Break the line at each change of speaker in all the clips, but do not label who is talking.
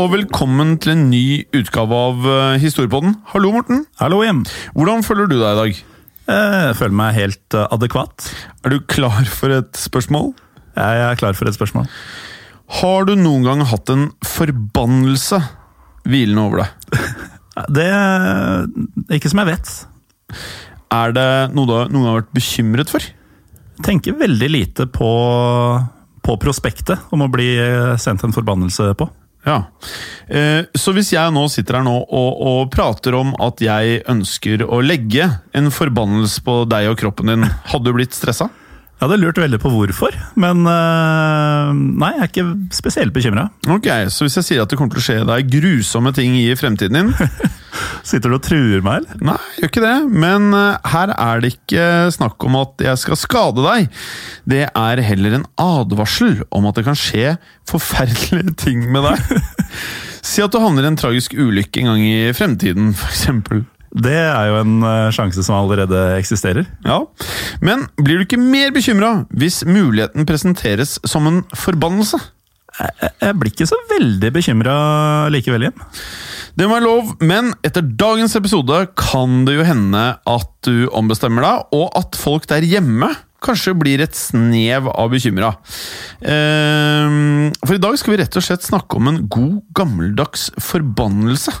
Og velkommen til en ny utgave av eh, Historiepodden. Hallo, Morten.
Hallo Jim.
Hvordan føler du deg i dag?
Jeg føler meg helt eh, adekvat.
Er du klar for et spørsmål?
Jeg er klar for et spørsmål.
Har du noen gang hatt en forbannelse hvilende over deg?
Det Ikke som jeg vet.
Er det noe du noen gang har vært bekymret for?
Jeg tenker veldig lite på, på prospektet om å bli eh, sendt en forbannelse på.
Ja. Eh, så hvis jeg nå sitter her nå og, og prater om at jeg ønsker å legge en forbannelse på deg og kroppen din, hadde du blitt stressa?
Jeg hadde lurt veldig på hvorfor, men eh, nei, jeg er ikke spesielt bekymra.
Ok, så hvis jeg sier at det kommer til å skje deg grusomme ting i fremtiden din
Sitter du og truer meg, eller?
Nei, gjør ikke det, men eh, her er det ikke snakk om at jeg skal skade deg. Det er heller en advarsel om at det kan skje forferdelige ting med deg. Si at du havner i en tragisk ulykke en gang i fremtiden, f.eks.
Det er jo en eh, sjanse som allerede eksisterer.
Ja, men blir du ikke mer bekymra hvis muligheten presenteres som en forbannelse?
Jeg, blir ikke så veldig bekymra likevel igjen.
Det må være lov, men etter dagens episode kan det jo hende at du ombestemmer deg, og at folk der hjemme kanskje blir et snev av bekymra. Ehm, for i dag skal vi rett og slett snakke om en god, gammeldags forbannelse.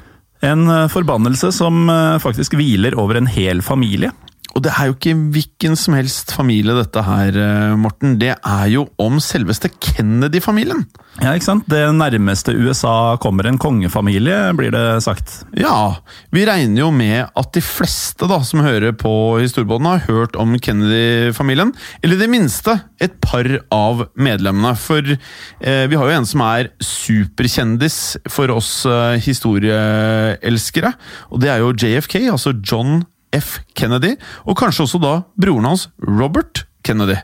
En eh, forbannelse som eh, faktisk hviler over en hel familie.
Og det er jo ikke hvilken som helst familie dette her, eh, Morten. Det er jo om selveste Kennedy-familien.
Ja, ikke sant? Det nærmeste USA kommer en kongefamilie, blir det sagt.
Ja, vi regner jo med at de fleste da, som hører på Historiebåten, har hørt om Kennedy-familien. Eller i det minste et par av medlemmene. For eh, vi har jo en som er superkjendis for oss eh, historieelskere. Og det er jo JFK, altså John F. Kennedy. Og kanskje også da broren hans, Robert Kennedy.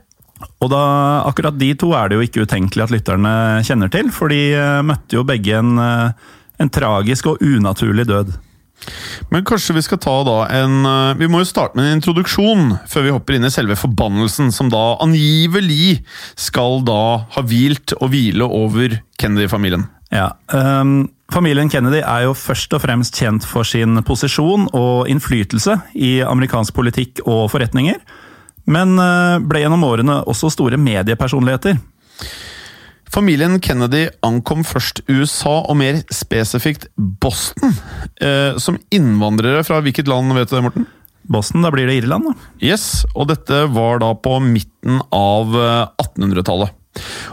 Og da, akkurat de to er det jo ikke utenkelig at lytterne kjenner til, for de eh, møtte jo begge en, eh, en tragisk og unaturlig død.
Men kanskje vi skal ta da en eh, Vi må jo starte med en introduksjon før vi hopper inn i selve forbannelsen, som da angivelig skal da ha hvilt og hvile over Kennedy-familien.
Ja, um, Familien Kennedy er jo først og fremst kjent for sin posisjon og innflytelse i amerikansk politikk og forretninger, men eh, ble gjennom årene også store mediepersonligheter.
Familien Kennedy ankom først USA, og mer spesifikt Boston. Eh, som innvandrere fra hvilket land, vet du det, Morten?
Boston, da blir det Irland, da.
Yes, og dette var da på midten av eh, 1800-tallet.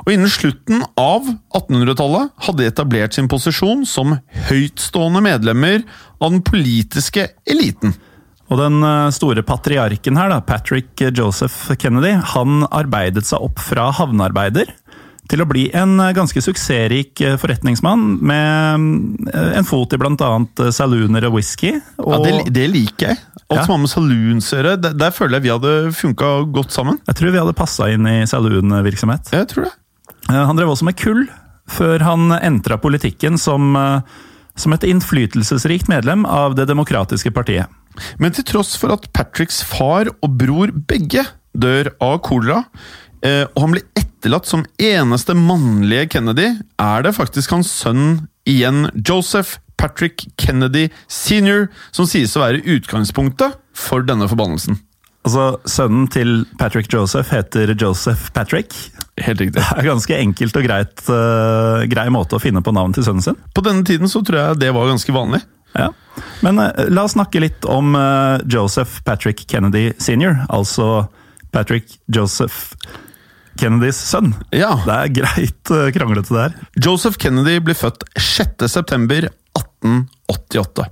Og innen slutten av 1800-tallet hadde de etablert sin posisjon som høytstående medlemmer av den politiske eliten.
Og den eh, store patriarken her, da, Patrick Joseph Kennedy, han arbeidet seg opp fra havnearbeider til å bli en eh, ganske suksessrik eh, forretningsmann med eh, en fot i bl.a. salooner og whisky. Og
Ja, det, det liker jeg. Alt
Ja.
som har med saloons å gjøre. Der, der føler jeg vi hadde funka godt sammen.
jeg tror vi hadde passa inn i saloonvirksomhet.
Jeg tror det.
Han drev også med kull, før han entra politikken som som et innflytelsesrikt medlem av Det demokratiske partiet.
Men til tross for at Patricks far og bror begge dør av kolera, og han blir etterlatt som eneste mannlige Kennedy, er det faktisk hans sønn igjen, Joseph Patrick Kennedy senior, som sies å være utgangspunktet for denne forbannelsen.
Altså, Sønnen til Patrick Joseph heter Joseph Patrick.
Helt riktig.
Det er ganske enkelt og greit, uh, grei måte å finne på navn til sønnen sin.
På denne tiden så tror jeg det var ganske vanlig.
Ja. Men uh, la oss snakke litt om uh, Joseph Patrick Kennedy senior, altså Patrick Joseph Kennedys sønn.
Ja.
Det er greit kranglete, det her.
Joseph Kennedy ble født 6.9.1888.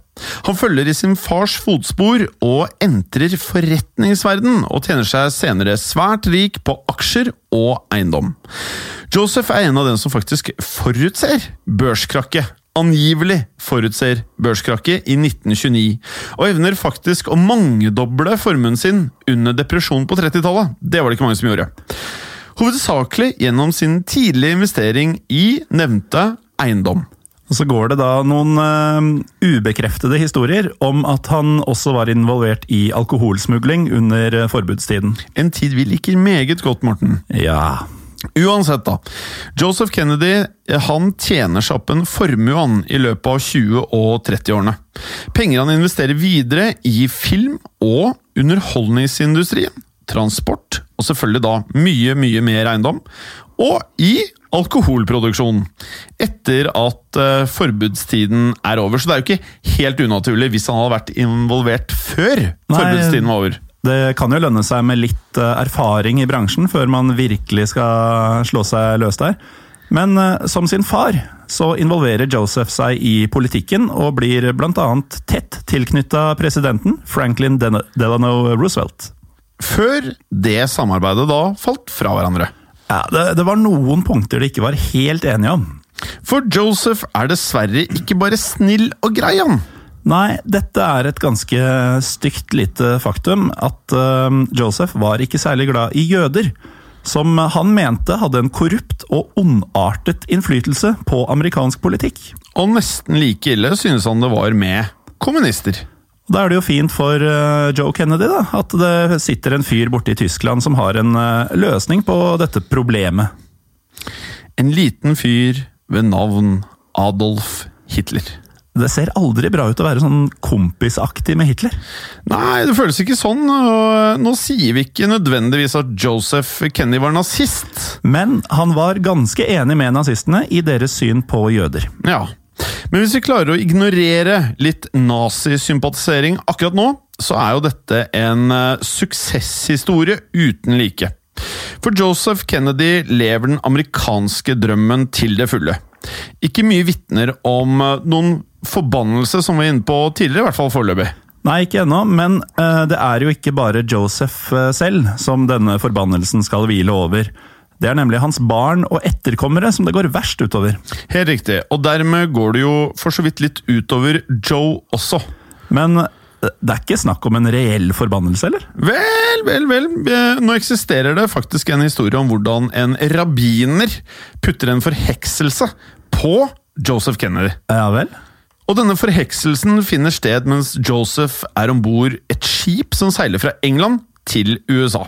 Han følger i sin fars fotspor og entrer forretningsverden, og tjener seg senere svært rik på aksjer og eiendom. Joseph er en av dem som faktisk forutser børskrakket. Angivelig forutser børskrakket i 1929, og evner faktisk å mangedoble formuen sin under depresjonen på 30-tallet. Det var det ikke mange som gjorde. Hovedsakelig gjennom sin tidlige investering i nevnte eiendom.
Og Så går det da noen uh, ubekreftede historier om at han også var involvert i alkoholsmugling under forbudstiden.
En tid vi liker meget godt, Morten.
Ja.
Uansett, da. Joseph Kennedy han tjener seg opp en formue han i løpet av 20- og 30-årene. Penger han investerer videre i film og underholdningsindustrien, transport og selvfølgelig da mye, mye mer eiendom, og i alkoholproduksjon. Etter at uh, forbudstiden er over. Så det er jo ikke helt unaturlig hvis han hadde vært involvert før
Nei,
forbudstiden var over.
Det kan jo lønne seg med litt uh, erfaring i bransjen før man virkelig skal slå seg løs der. Men uh, som sin far så involverer Joseph seg i politikken og blir bl.a. tett tilknytta presidenten Franklin Delano Roosevelt.
Før det samarbeidet da falt fra hverandre.
Ja, det, det var noen punkter de ikke var helt enige om.
For Joseph er dessverre ikke bare snill og grei, han.
Nei, dette er et ganske stygt lite faktum. At uh, Joseph var ikke særlig glad i jøder. Som han mente hadde en korrupt og ondartet innflytelse på amerikansk politikk.
Og nesten like ille synes han det var med kommunister.
Da er det jo fint for uh, Joe Kennedy da, at det sitter en fyr borte i Tyskland som har en uh, løsning på dette problemet.
En liten fyr ved navn Adolf Hitler.
Det ser aldri bra ut å være sånn kompisaktig med Hitler.
Nei, det føles ikke sånn. og Nå sier vi ikke nødvendigvis at Joseph Kennedy var nazist.
Men han var ganske enig med nazistene i deres syn på jøder.
Ja, Men hvis vi klarer å ignorere litt nazisympatisering akkurat nå, så er jo dette en uh, suksesshistorie uten like. For Joseph Kennedy lever den amerikanske drømmen til det fulle. Ikke mye vitner om uh, noen forbannelse, som vi var inne på tidligere, i hvert fall foreløpig.
Nei, ikke ennå, men uh, det er jo ikke bare Joseph selv som denne forbannelsen skal hvile over. Det er nemlig hans barn og etterkommere som det går verst utover.
Helt riktig, og dermed går det jo for så vidt litt utover Joe også.
Men uh, det er ikke snakk om en reell forbannelse, eller?
Vel, vel, vel. Nå eksisterer det faktisk en historie om hvordan en rabbiner putter en forhekselse på Joseph Kennedy.
Ja vel?
Og denne forhekselsen finner sted mens Joseph er om bord et skip som seiler fra England til USA.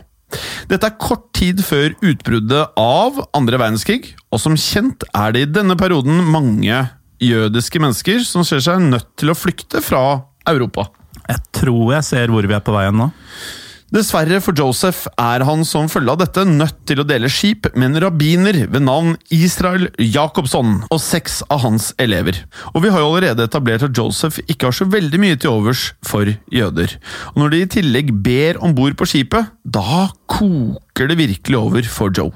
Dette er kort tid før utbruddet av andre verdenskrig, og som kjent er det i denne perioden mange jødiske mennesker som ser seg nødt til å flykte fra Europa.
Jeg tror jeg ser hvor vi er på veien nå.
Dessverre for Joseph er han som følge av dette nødt til å dele skip med en rabbiner ved navn Israel Jacobson og seks av hans elever. Og vi har jo allerede etablert at Joseph ikke har så veldig mye til overs for jøder. Og når de i tillegg ber om bord på skipet, da koker det virkelig over for Joe.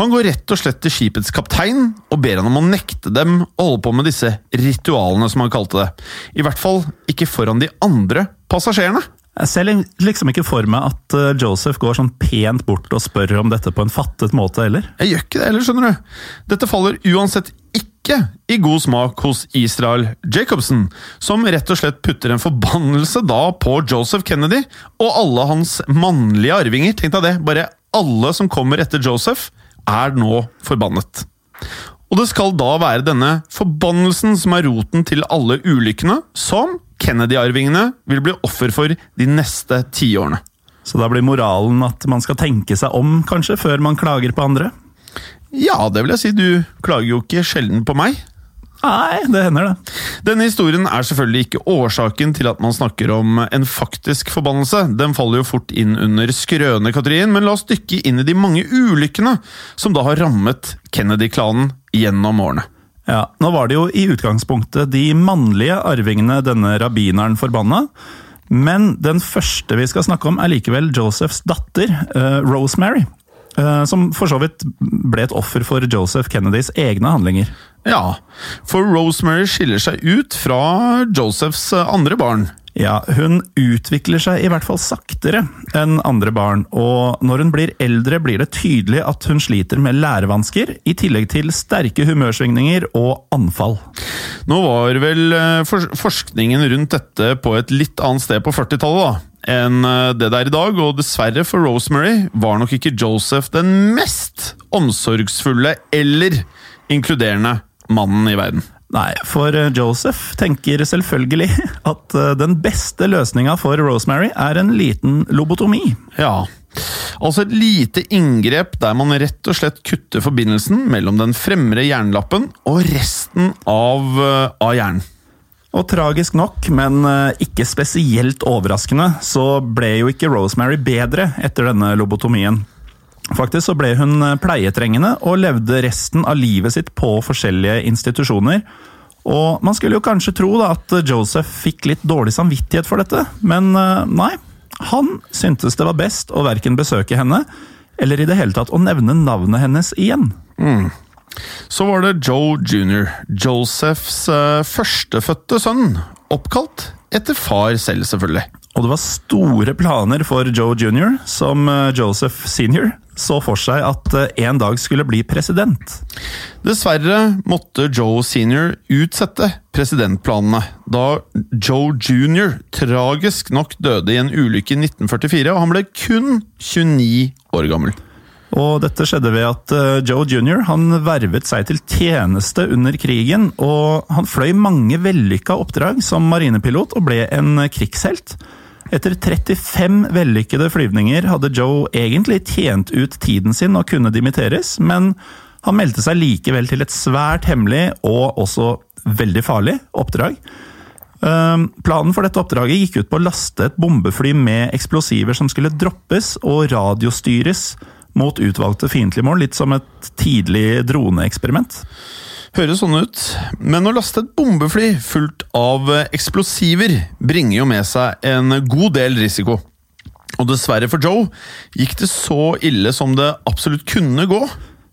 Han går rett og slett til skipets kaptein og ber han om å nekte dem å holde på med disse ritualene, som han kalte det. I hvert fall ikke foran de andre passasjerene.
Jeg ser liksom ikke for meg at eh, Joseph går sånn pent bort og spør om dette på en fattet måte heller.
Jeg gjør ikke det heller, skjønner du. Dette faller uansett ikke i god smak hos Israel Jacobsen, som rett og slett putter en forbannelse da på Joseph Kennedy og alle hans mannlige arvinger. Tenk deg det, bare alle som kommer etter Joseph, er nå forbannet. Og det skal da være denne forbannelsen som er roten til alle ulykkene, som Kennedy-arvingene vil bli offer for de neste tiårene.
Så da blir moralen at man skal tenke seg om, kanskje, før man klager på andre?
Ja, det vil jeg si. Du klager jo ikke sjelden på meg.
Nei, det hender det.
Denne historien er selvfølgelig ikke årsaken til at man snakker om en faktisk forbannelse. Den faller jo fort inn under skrønekategorien, men la oss dykke inn i de mange ulykkene som da har rammet Kennedy-klanen gjennom årene.
Ja, Nå var det jo i utgangspunktet de mannlige arvingene denne rabbineren forbanna. Men den første vi skal snakke om, er likevel Josephs datter, uh, Rosemary. Uh, som for så vidt ble et offer for Joseph Kennedys egne handlinger.
Ja, for Rosemary skiller seg ut fra Josephs eh, andre barn.
Ja, hun utvikler seg i hvert fall saktere enn andre barn, og når hun blir eldre blir det tydelig at hun sliter med lærevansker, i tillegg til sterke humørsvingninger og anfall.
Nå var vel forskningen rundt dette på et litt annet sted på 40-tallet, da enn det det er i dag, og dessverre for Rosemary var nok ikke Joseph den mest omsorgsfulle eller inkluderende mannen i verden.
Nei, for Joseph tenker selvfølgelig at eh, den beste løsninga for Rosemary er en liten lobotomi.
Ja, altså et lite inngrep der man rett og slett kutter forbindelsen mellom den fremre jernlappen og resten av, eh, av hjernen.
Og tragisk nok, men eh, ikke spesielt overraskende, så ble jo ikke Rosemary bedre etter denne lobotomien. Faktisk så ble hun eh, pleietrengende og levde resten av livet sitt på forskjellige institusjoner. Og man skulle jo kanskje tro da at Joseph fikk litt dårlig samvittighet for dette, men eh, nei. Han syntes det var best å verken besøke henne, eller i det hele tatt å nevne navnet hennes igjen.
Mm. Så var det Joe jr., Josephs uh, førstefødte sønn, oppkalt etter far selv, selvfølgelig.
Og det var store planer for Joe jr., som Joseph senior så for seg at eh, en dag skulle bli president.
Dessverre måtte Joe senior utsette presidentplanene, da Joe jr. tragisk nok døde i en ulykke i 1944, og han ble kun 29 år gammel.
Og dette skjedde ved at eh, Joe jr. han vervet seg til tjeneste under krigen, og han fløy mange vellykka oppdrag som marinepilot og ble en krigshelt. Etter 35 vellykkede flyvninger hadde Joe egentlig tjent ut tiden sin og kunne dimitteres, men han meldte seg likevel til et svært hemmelig og også veldig farlig oppdrag. Ehm, planen for dette oppdraget gikk ut på å laste et bombefly med eksplosiver som skulle droppes og radiostyres mot utvalgte fiendtlige mål, litt som et tidlig droneeksperiment.
Høres sånn ut, men å laste et bombefly fullt av eksplosiver bringer jo med seg en god del risiko. Og dessverre for Joe gikk det så ille som det absolutt kunne gå.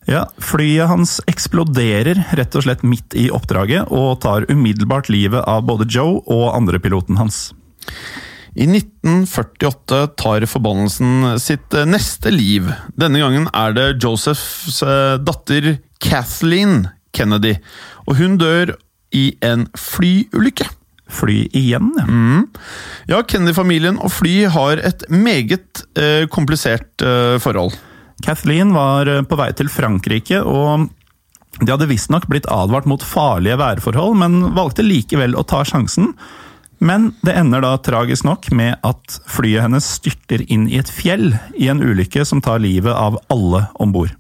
Ja, Flyet hans eksploderer rett og slett midt i oppdraget, og tar umiddelbart livet av både Joe og andrepiloten hans.
I 1948 tar forbannelsen sitt neste liv. Denne gangen er det Josephs eh, datter Kathleen Kennedy. Og hun dør i en flyulykke.
Fly igjen, ja.
Mm. Ja, Kennedy-familien og fly har et meget eh, komplisert eh, forhold.
Kathleen var eh, på vei til Frankrike, og de hadde visstnok blitt advart mot farlige værforhold, men valgte likevel å ta sjansen. Men det ender da tragisk nok med at flyet hennes styrter inn i et fjell i en ulykke som tar livet av alle om bord.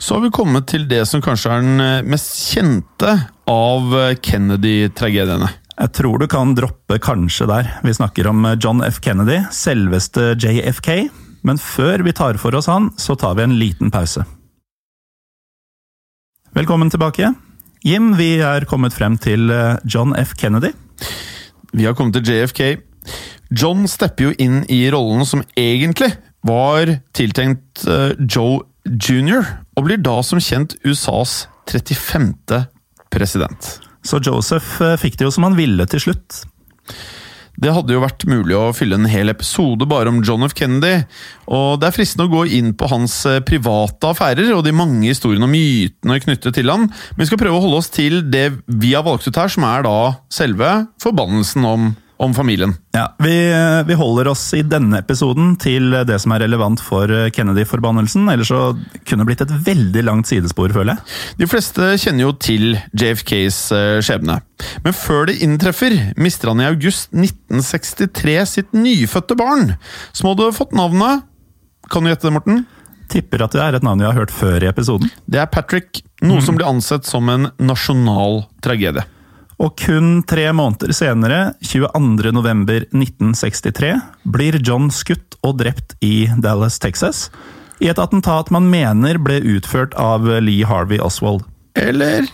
Så har vi kommet til det som kanskje er den eh, mest kjente av eh, Kennedy-tragediene.
Jeg tror du kan droppe 'kanskje' der. Vi snakker om eh, John F. Kennedy, selveste JFK. Men før vi tar for oss han, så tar vi en liten pause. Velkommen tilbake. Jim, vi er kommet frem til John F. Kennedy.
Vi har kommet til JFK. John stepper jo inn i rollen som egentlig var tiltenkt Joe jr., og blir da som kjent USAs 35. president.
Så Joseph eh, fikk det jo som han ville til slutt.
Det hadde jo vært mulig å fylle en hel episode bare om John F. Kennedy, og det er fristende å gå inn på hans eh, private affærer og de mange historiene og mytene knyttet til han, men vi skal prøve å holde oss til det vi har valgt ut her, som er da selve forbannelsen om om familien.
Ja, vi, vi holder oss i denne episoden til det som er relevant for Kennedy-forbannelsen. Ellers så kunne det blitt et veldig langt sidespor, føler jeg.
De fleste kjenner jo til JFKs eh, skjebne. Men før det inntreffer, mister han i august 1963 sitt nyfødte barn, som hadde fått navnet Kan du gjette det, Morten?
Tipper at det er et navn vi har hørt før i episoden.
Det er Patrick, noe som blir ansett som en nasjonal tragedie.
Og kun tre måneder senere, 22.11.1963, blir John skutt og drept i Dallas, Texas. I et attentat man mener ble utført av Lee Harvey Oswald.
Eller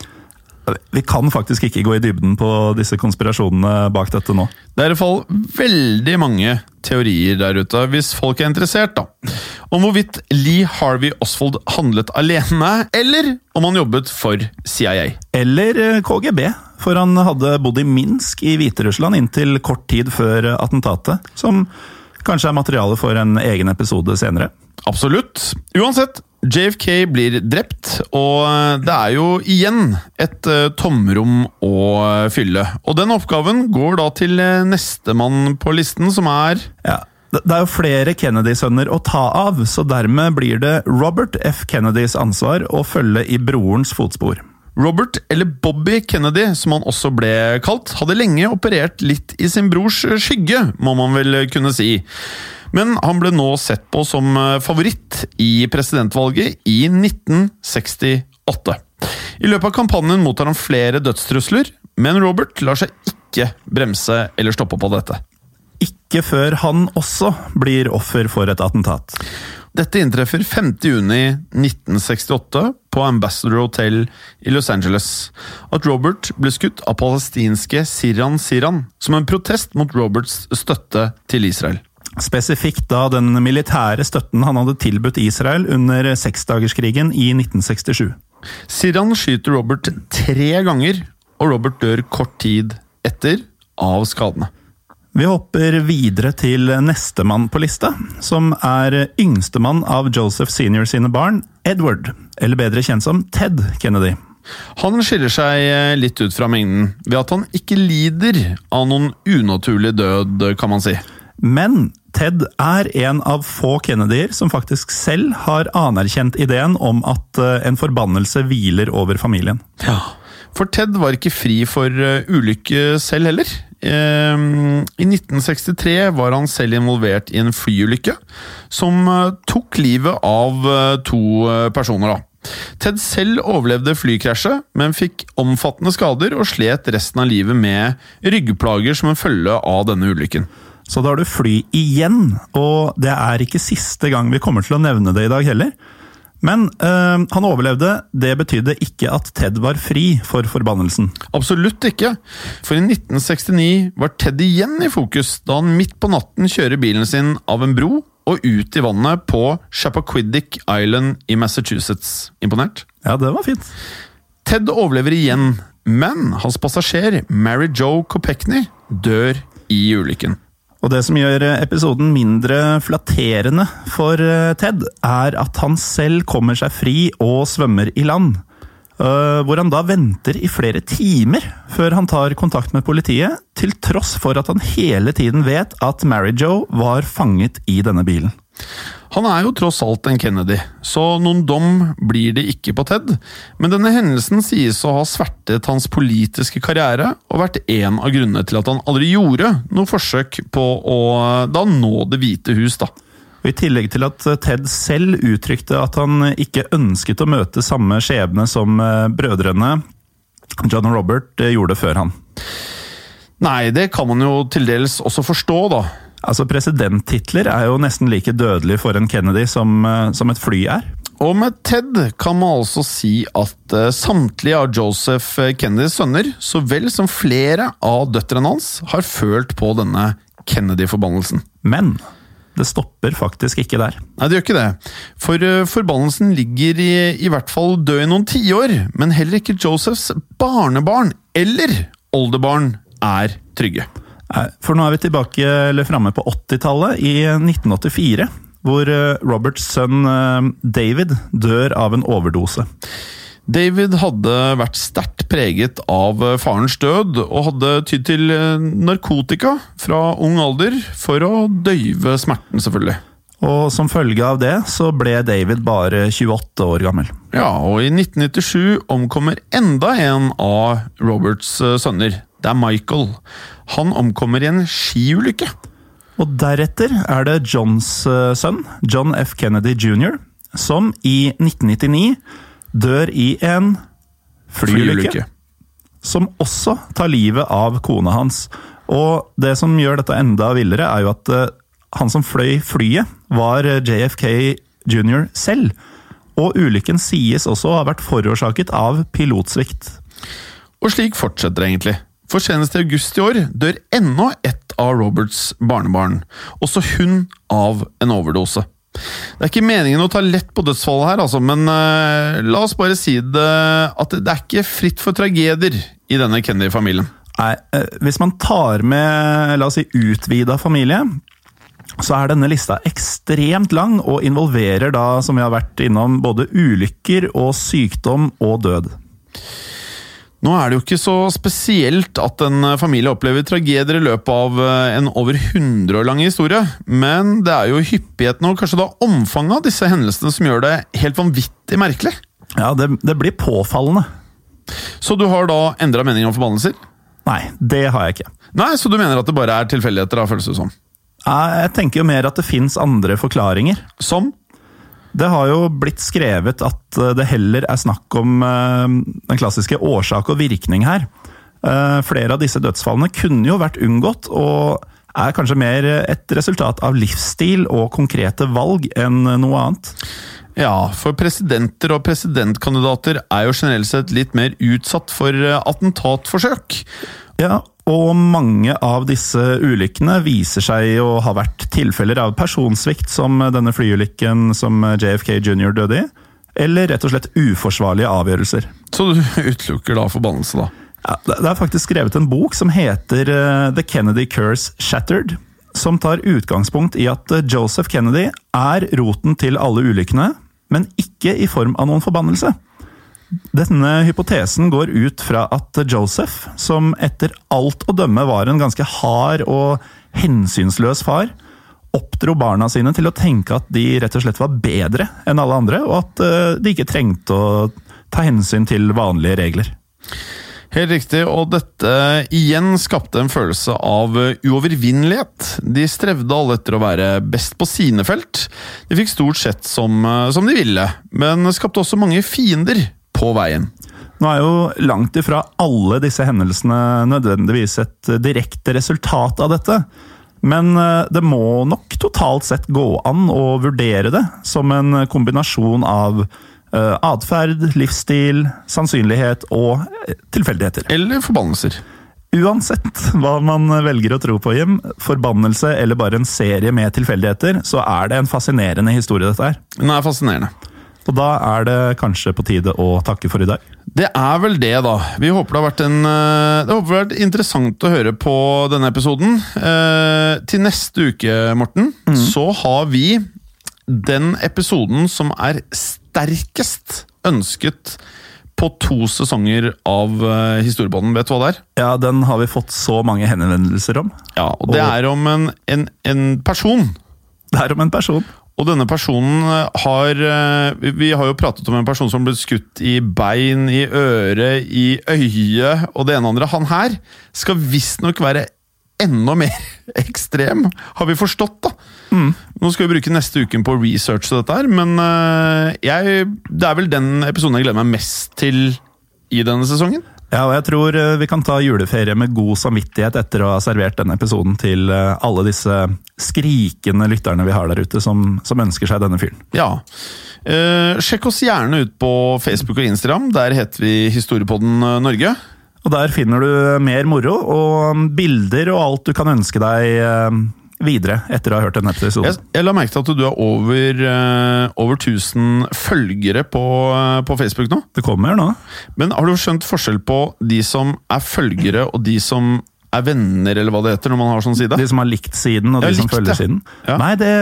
Vi kan faktisk ikke gå i dybden på disse konspirasjonene bak dette nå.
Det er i hvert fall veldig mange teorier der ute, hvis folk er interessert, da. Om hvorvidt Lee Harvey Oswald handlet alene, eller om han jobbet for CIA.
Eller eh, KGB, for han hadde bodd i Minsk i Hviterussland inntil kort tid før attentatet. Som kanskje er materiale for en egen episode senere.
Absolutt. Uansett, JFK blir drept, og det er jo igjen et uh, tomrom å fylle. Og den oppgaven går da til uh, nestemann på listen, som er
Ja, det er jo flere Kennedy-sønner å ta av, så dermed blir det Robert F. Kennedys ansvar å følge i brorens fotspor.
Robert, eller Bobby Kennedy, som han også ble kalt, hadde lenge operert litt i sin brors skygge, må man vel kunne si. Men han ble nå sett på som eh, favoritt i presidentvalget i 1968. I løpet av kampanjen mottar han flere dødstrusler, men Robert lar seg ikke bremse eller stoppe på dette.
Ikke før han også blir offer for et attentat.
Dette inntreffer 5.6.1968 på Ambassador Hotel i Los Angeles. At Robert ble skutt av palestinske Siran Siran som en protest mot Roberts støtte til Israel.
Spesifikt da den militære støtten han hadde tilbudt Israel under seksdagerskrigen i 1967.
Siran skyter Robert tre ganger, og Robert dør kort tid etter av skadene.
Vi hopper videre til nestemann på lista, som er yngstemann av Joseph senior sine barn, Edward, eller bedre kjent som Ted Kennedy.
Han skiller seg litt ut fra mengden ved at han ikke lider av noen unaturlig død, kan man si.
Men Ted er en av få Kennedyer som faktisk selv har anerkjent ideen om at eh, en forbannelse hviler over familien.
Ja, For Ted var ikke fri for uh, ulykke selv heller. Ehm, I 1963 var han selv involvert i en flyulykke som uh, tok livet av uh, to uh, personer. Ted selv overlevde flykrasjet, men fikk omfattende skader og slet resten av livet med ryggplager som en følge av denne ulykken.
Så da har du fly igjen, og det er ikke siste gang vi kommer til å nevne det i dag heller. Men øh, han overlevde, det betydde ikke at Ted var fri for forbannelsen.
Absolutt ikke, for i 1969 var Ted igjen i fokus da han midt på natten kjører bilen sin av en bro og ut i vannet på Chappaquiddick Island i Massachusetts. Imponert?
Ja, det var fint.
Ted overlever igjen, men hans passasjer, Mary Jo Kopechny, dør i ulykken.
Og det som gjør episoden mindre flatterende for eh, Ted, er at han selv kommer seg fri og svømmer i land. Uh, hvor han da venter i flere timer før han tar kontakt med politiet, til tross for at han hele tiden vet at Mary Jo var fanget i denne bilen.
Han er jo tross alt en Kennedy, så noen dom blir det ikke på Ted. Men denne hendelsen sies å ha svertet hans politiske karriere, og vært en av grunnene til at han aldri gjorde noe forsøk på å da nå Det hvite hus. da.
I tillegg til at Ted selv uttrykte at han ikke ønsket å møte samme skjebne som eh, brødrene John og Robert eh, gjorde før han.
Nei, det kan man jo til dels også forstå, da.
Altså, Presidenttitler er jo nesten like dødelig for en Kennedy som, eh, som et fly er.
Og med Ted kan man altså si at uh, samtlige av Joseph Kennedys sønner, så vel som flere av døtrene hans, har følt på denne Kennedy-forbannelsen.
Men det stopper faktisk ikke der.
Nei, det gjør ikke det. For forbannelsen ligger i, i hvert fall død i noen tiår, men heller ikke Josephs barnebarn eller oldebarn er trygge.
For nå er vi tilbake, eller framme på 80-tallet, i 1984. Hvor uh, Roberts sønn uh, David dør av en overdose.
David hadde vært sterkt preget av eh, farens død, og hadde tydd til eh, narkotika fra ung alder for å døyve smerten, selvfølgelig.
Og som følge av det så ble David bare 28 år gammel.
Ja, og i 1997 omkommer enda en av Roberts eh, sønner. Det er Michael. Han omkommer i en skiulykke.
Og deretter er det Johns eh, sønn, John F. Kennedy jr., som i 1999 dør i en flyulykke. Som også tar livet av kona hans. Og det som gjør dette enda villere, er jo at eh, han som fløy flyet, var eh, JFK jr. selv. Og ulykken sies også å ha vært forårsaket av pilotsvikt.
Og slik fortsetter det egentlig. For senest i august i år dør ennå ett av Roberts barnebarn. Også hun av en overdose. Det er ikke meningen å ta lett på dødsfallet her, altså, men uh, la oss bare si det at det er ikke fritt for tragedier i denne Kennedy-familien.
Nei, eh, Hvis man tar med la oss si, utvida familie, så er denne lista ekstremt lang og involverer da, som vi har vært innom, både ulykker og sykdom og død.
Nå er det jo ikke så spesielt at en familie opplever tragedier i løpet av eh, en over 100 år lang historie, men det er jo hyppigheten og kanskje da omfanget av disse hendelsene som gjør det helt vanvittig merkelig.
Ja, det, det blir påfallende.
Så du har da endra mening om forbannelser?
Nei, det har jeg ikke.
Nei, Så du mener at det bare er tilfeldigheter, føles det som?
Jeg tenker jo mer at det fins andre forklaringer.
Som?
Det har jo blitt skrevet at eh, det heller er snakk om eh, den klassiske årsak og virkning her. Eh, flere av disse dødsfallene kunne jo vært unngått, og er kanskje mer et resultat av livsstil og konkrete valg enn noe annet.
Ja, for presidenter og presidentkandidater er jo generelt sett litt mer utsatt for attentatforsøk.
Ja, og mange av disse ulykkene viser seg å ha vært tilfeller av personsvikt, som denne flyulykken som JFK jr. døde i, eller rett og slett uforsvarlige avgjørelser.
Så du utelukker da forbannelse, da?
Ja, det er faktisk skrevet en bok som heter eh, The Kennedy Curse Shattered, som tar utgangspunkt i at eh, Joseph Kennedy er roten til alle ulykkene, men ikke i form av noen forbannelse. Denne hypotesen går ut fra at Joseph, som etter alt å dømme var en ganske hard og hensynsløs far, oppdro barna sine til å tenke at de rett og slett var bedre enn alle andre, og at eh, de ikke trengte å ta hensyn til vanlige regler.
Helt riktig, og dette igjen skapte en følelse av uovervinnelighet. De strevde alle etter å være best på sine felt. De fikk stort sett som, eh, som de ville, men skapte også mange fiender på veien.
Nå er jo langt ifra alle disse hendelsene nødvendigvis et direkte resultat av dette. Men eh, det må nok totalt sett gå an å vurdere det som en kombinasjon av uh, atferd, livsstil, sannsynlighet og eh, tilfeldigheter.
Eller forbannelser.
Uansett hva man velger å tro på, Jim, forbannelse eller bare en serie med tilfeldigheter, så er det en fascinerende historie, dette her.
Den er fascinerende.
Og da er det kanskje på tide å takke for i dag?
Det er vel det, da. Vi håper det har vært, en, eh, det har vært interessant å høre på denne episoden. Eh, til neste uke, Morten, mm. så har vi den episoden som er sterkest ønsket på to sesonger av uh, Historiebånden. Vet du hva det er?
Ja, Den har vi fått så mange henvendelser om.
Ja, og Det og... er om en, en, en person.
Det er om en person.
Og denne personen har eh, Vi har jo pratet om en person som ble skutt i bein, i øre, i øye og det ene og andre. Han her skal visstnok være enda mer ekstrem, har vi forstått, da. Mm. Nå skal vi bruke neste uken på å researche dette her, men eh, jeg, det er vel den episoden jeg gleder meg mest til i denne sesongen.
Ja, og jeg tror eh, vi kan ta juleferie med god samvittighet etter å ha servert denne episoden til eh, alle disse skrikende lytterne vi har der ute, som, som ønsker seg denne fyren.
Ja. Eh, sjekk oss gjerne ut på Facebook og Instagram. Der heter vi Historiepodden eh, Norge.
Og der finner du mer moro og bilder og alt du kan ønske deg videre etter å ha hørt denne episoden.
Jeg, jeg la merke til at du har over, uh, over 1000 følgere på, uh, på, Facebook nå.
Det kommer nå.
Men har du skjønt forskjell på de som er følgere, og de som er venner, eller hva det heter når man har sånn side?
De som har likt siden, og de som følger
det.
siden.
Ja.
Nei, det,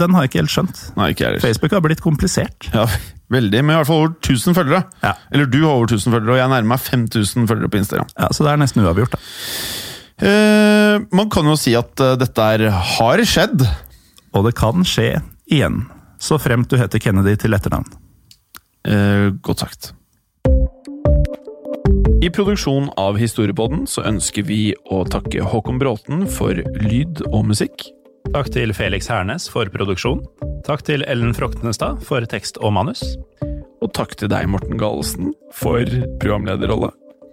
den har jeg ikke helt skjønt.
Nei, ikke heller.
Facebook har blitt komplisert.
Ja, veldig, men i hvert fall over 1000 følgere.
Ja.
Eller du har over 1000 følgere, og jeg nærmer meg 5000 følgere på Instagram.
Ja, Så det er nesten uavgjort, da.
Eh, man kan jo si at eh, dette er, har skjedd.
Og det kan skje igjen. Så fremt du heter Kennedy til etternavn.
Eh, godt sagt. I produksjon av Historiepodden så ønsker vi å takke Håkon Bråten for lyd og musikk.
Takk til Felix Hernes for produksjon. Takk til Ellen Froktenestad for tekst og manus.
Og takk til deg, Morten Galesen, for programlederrolle.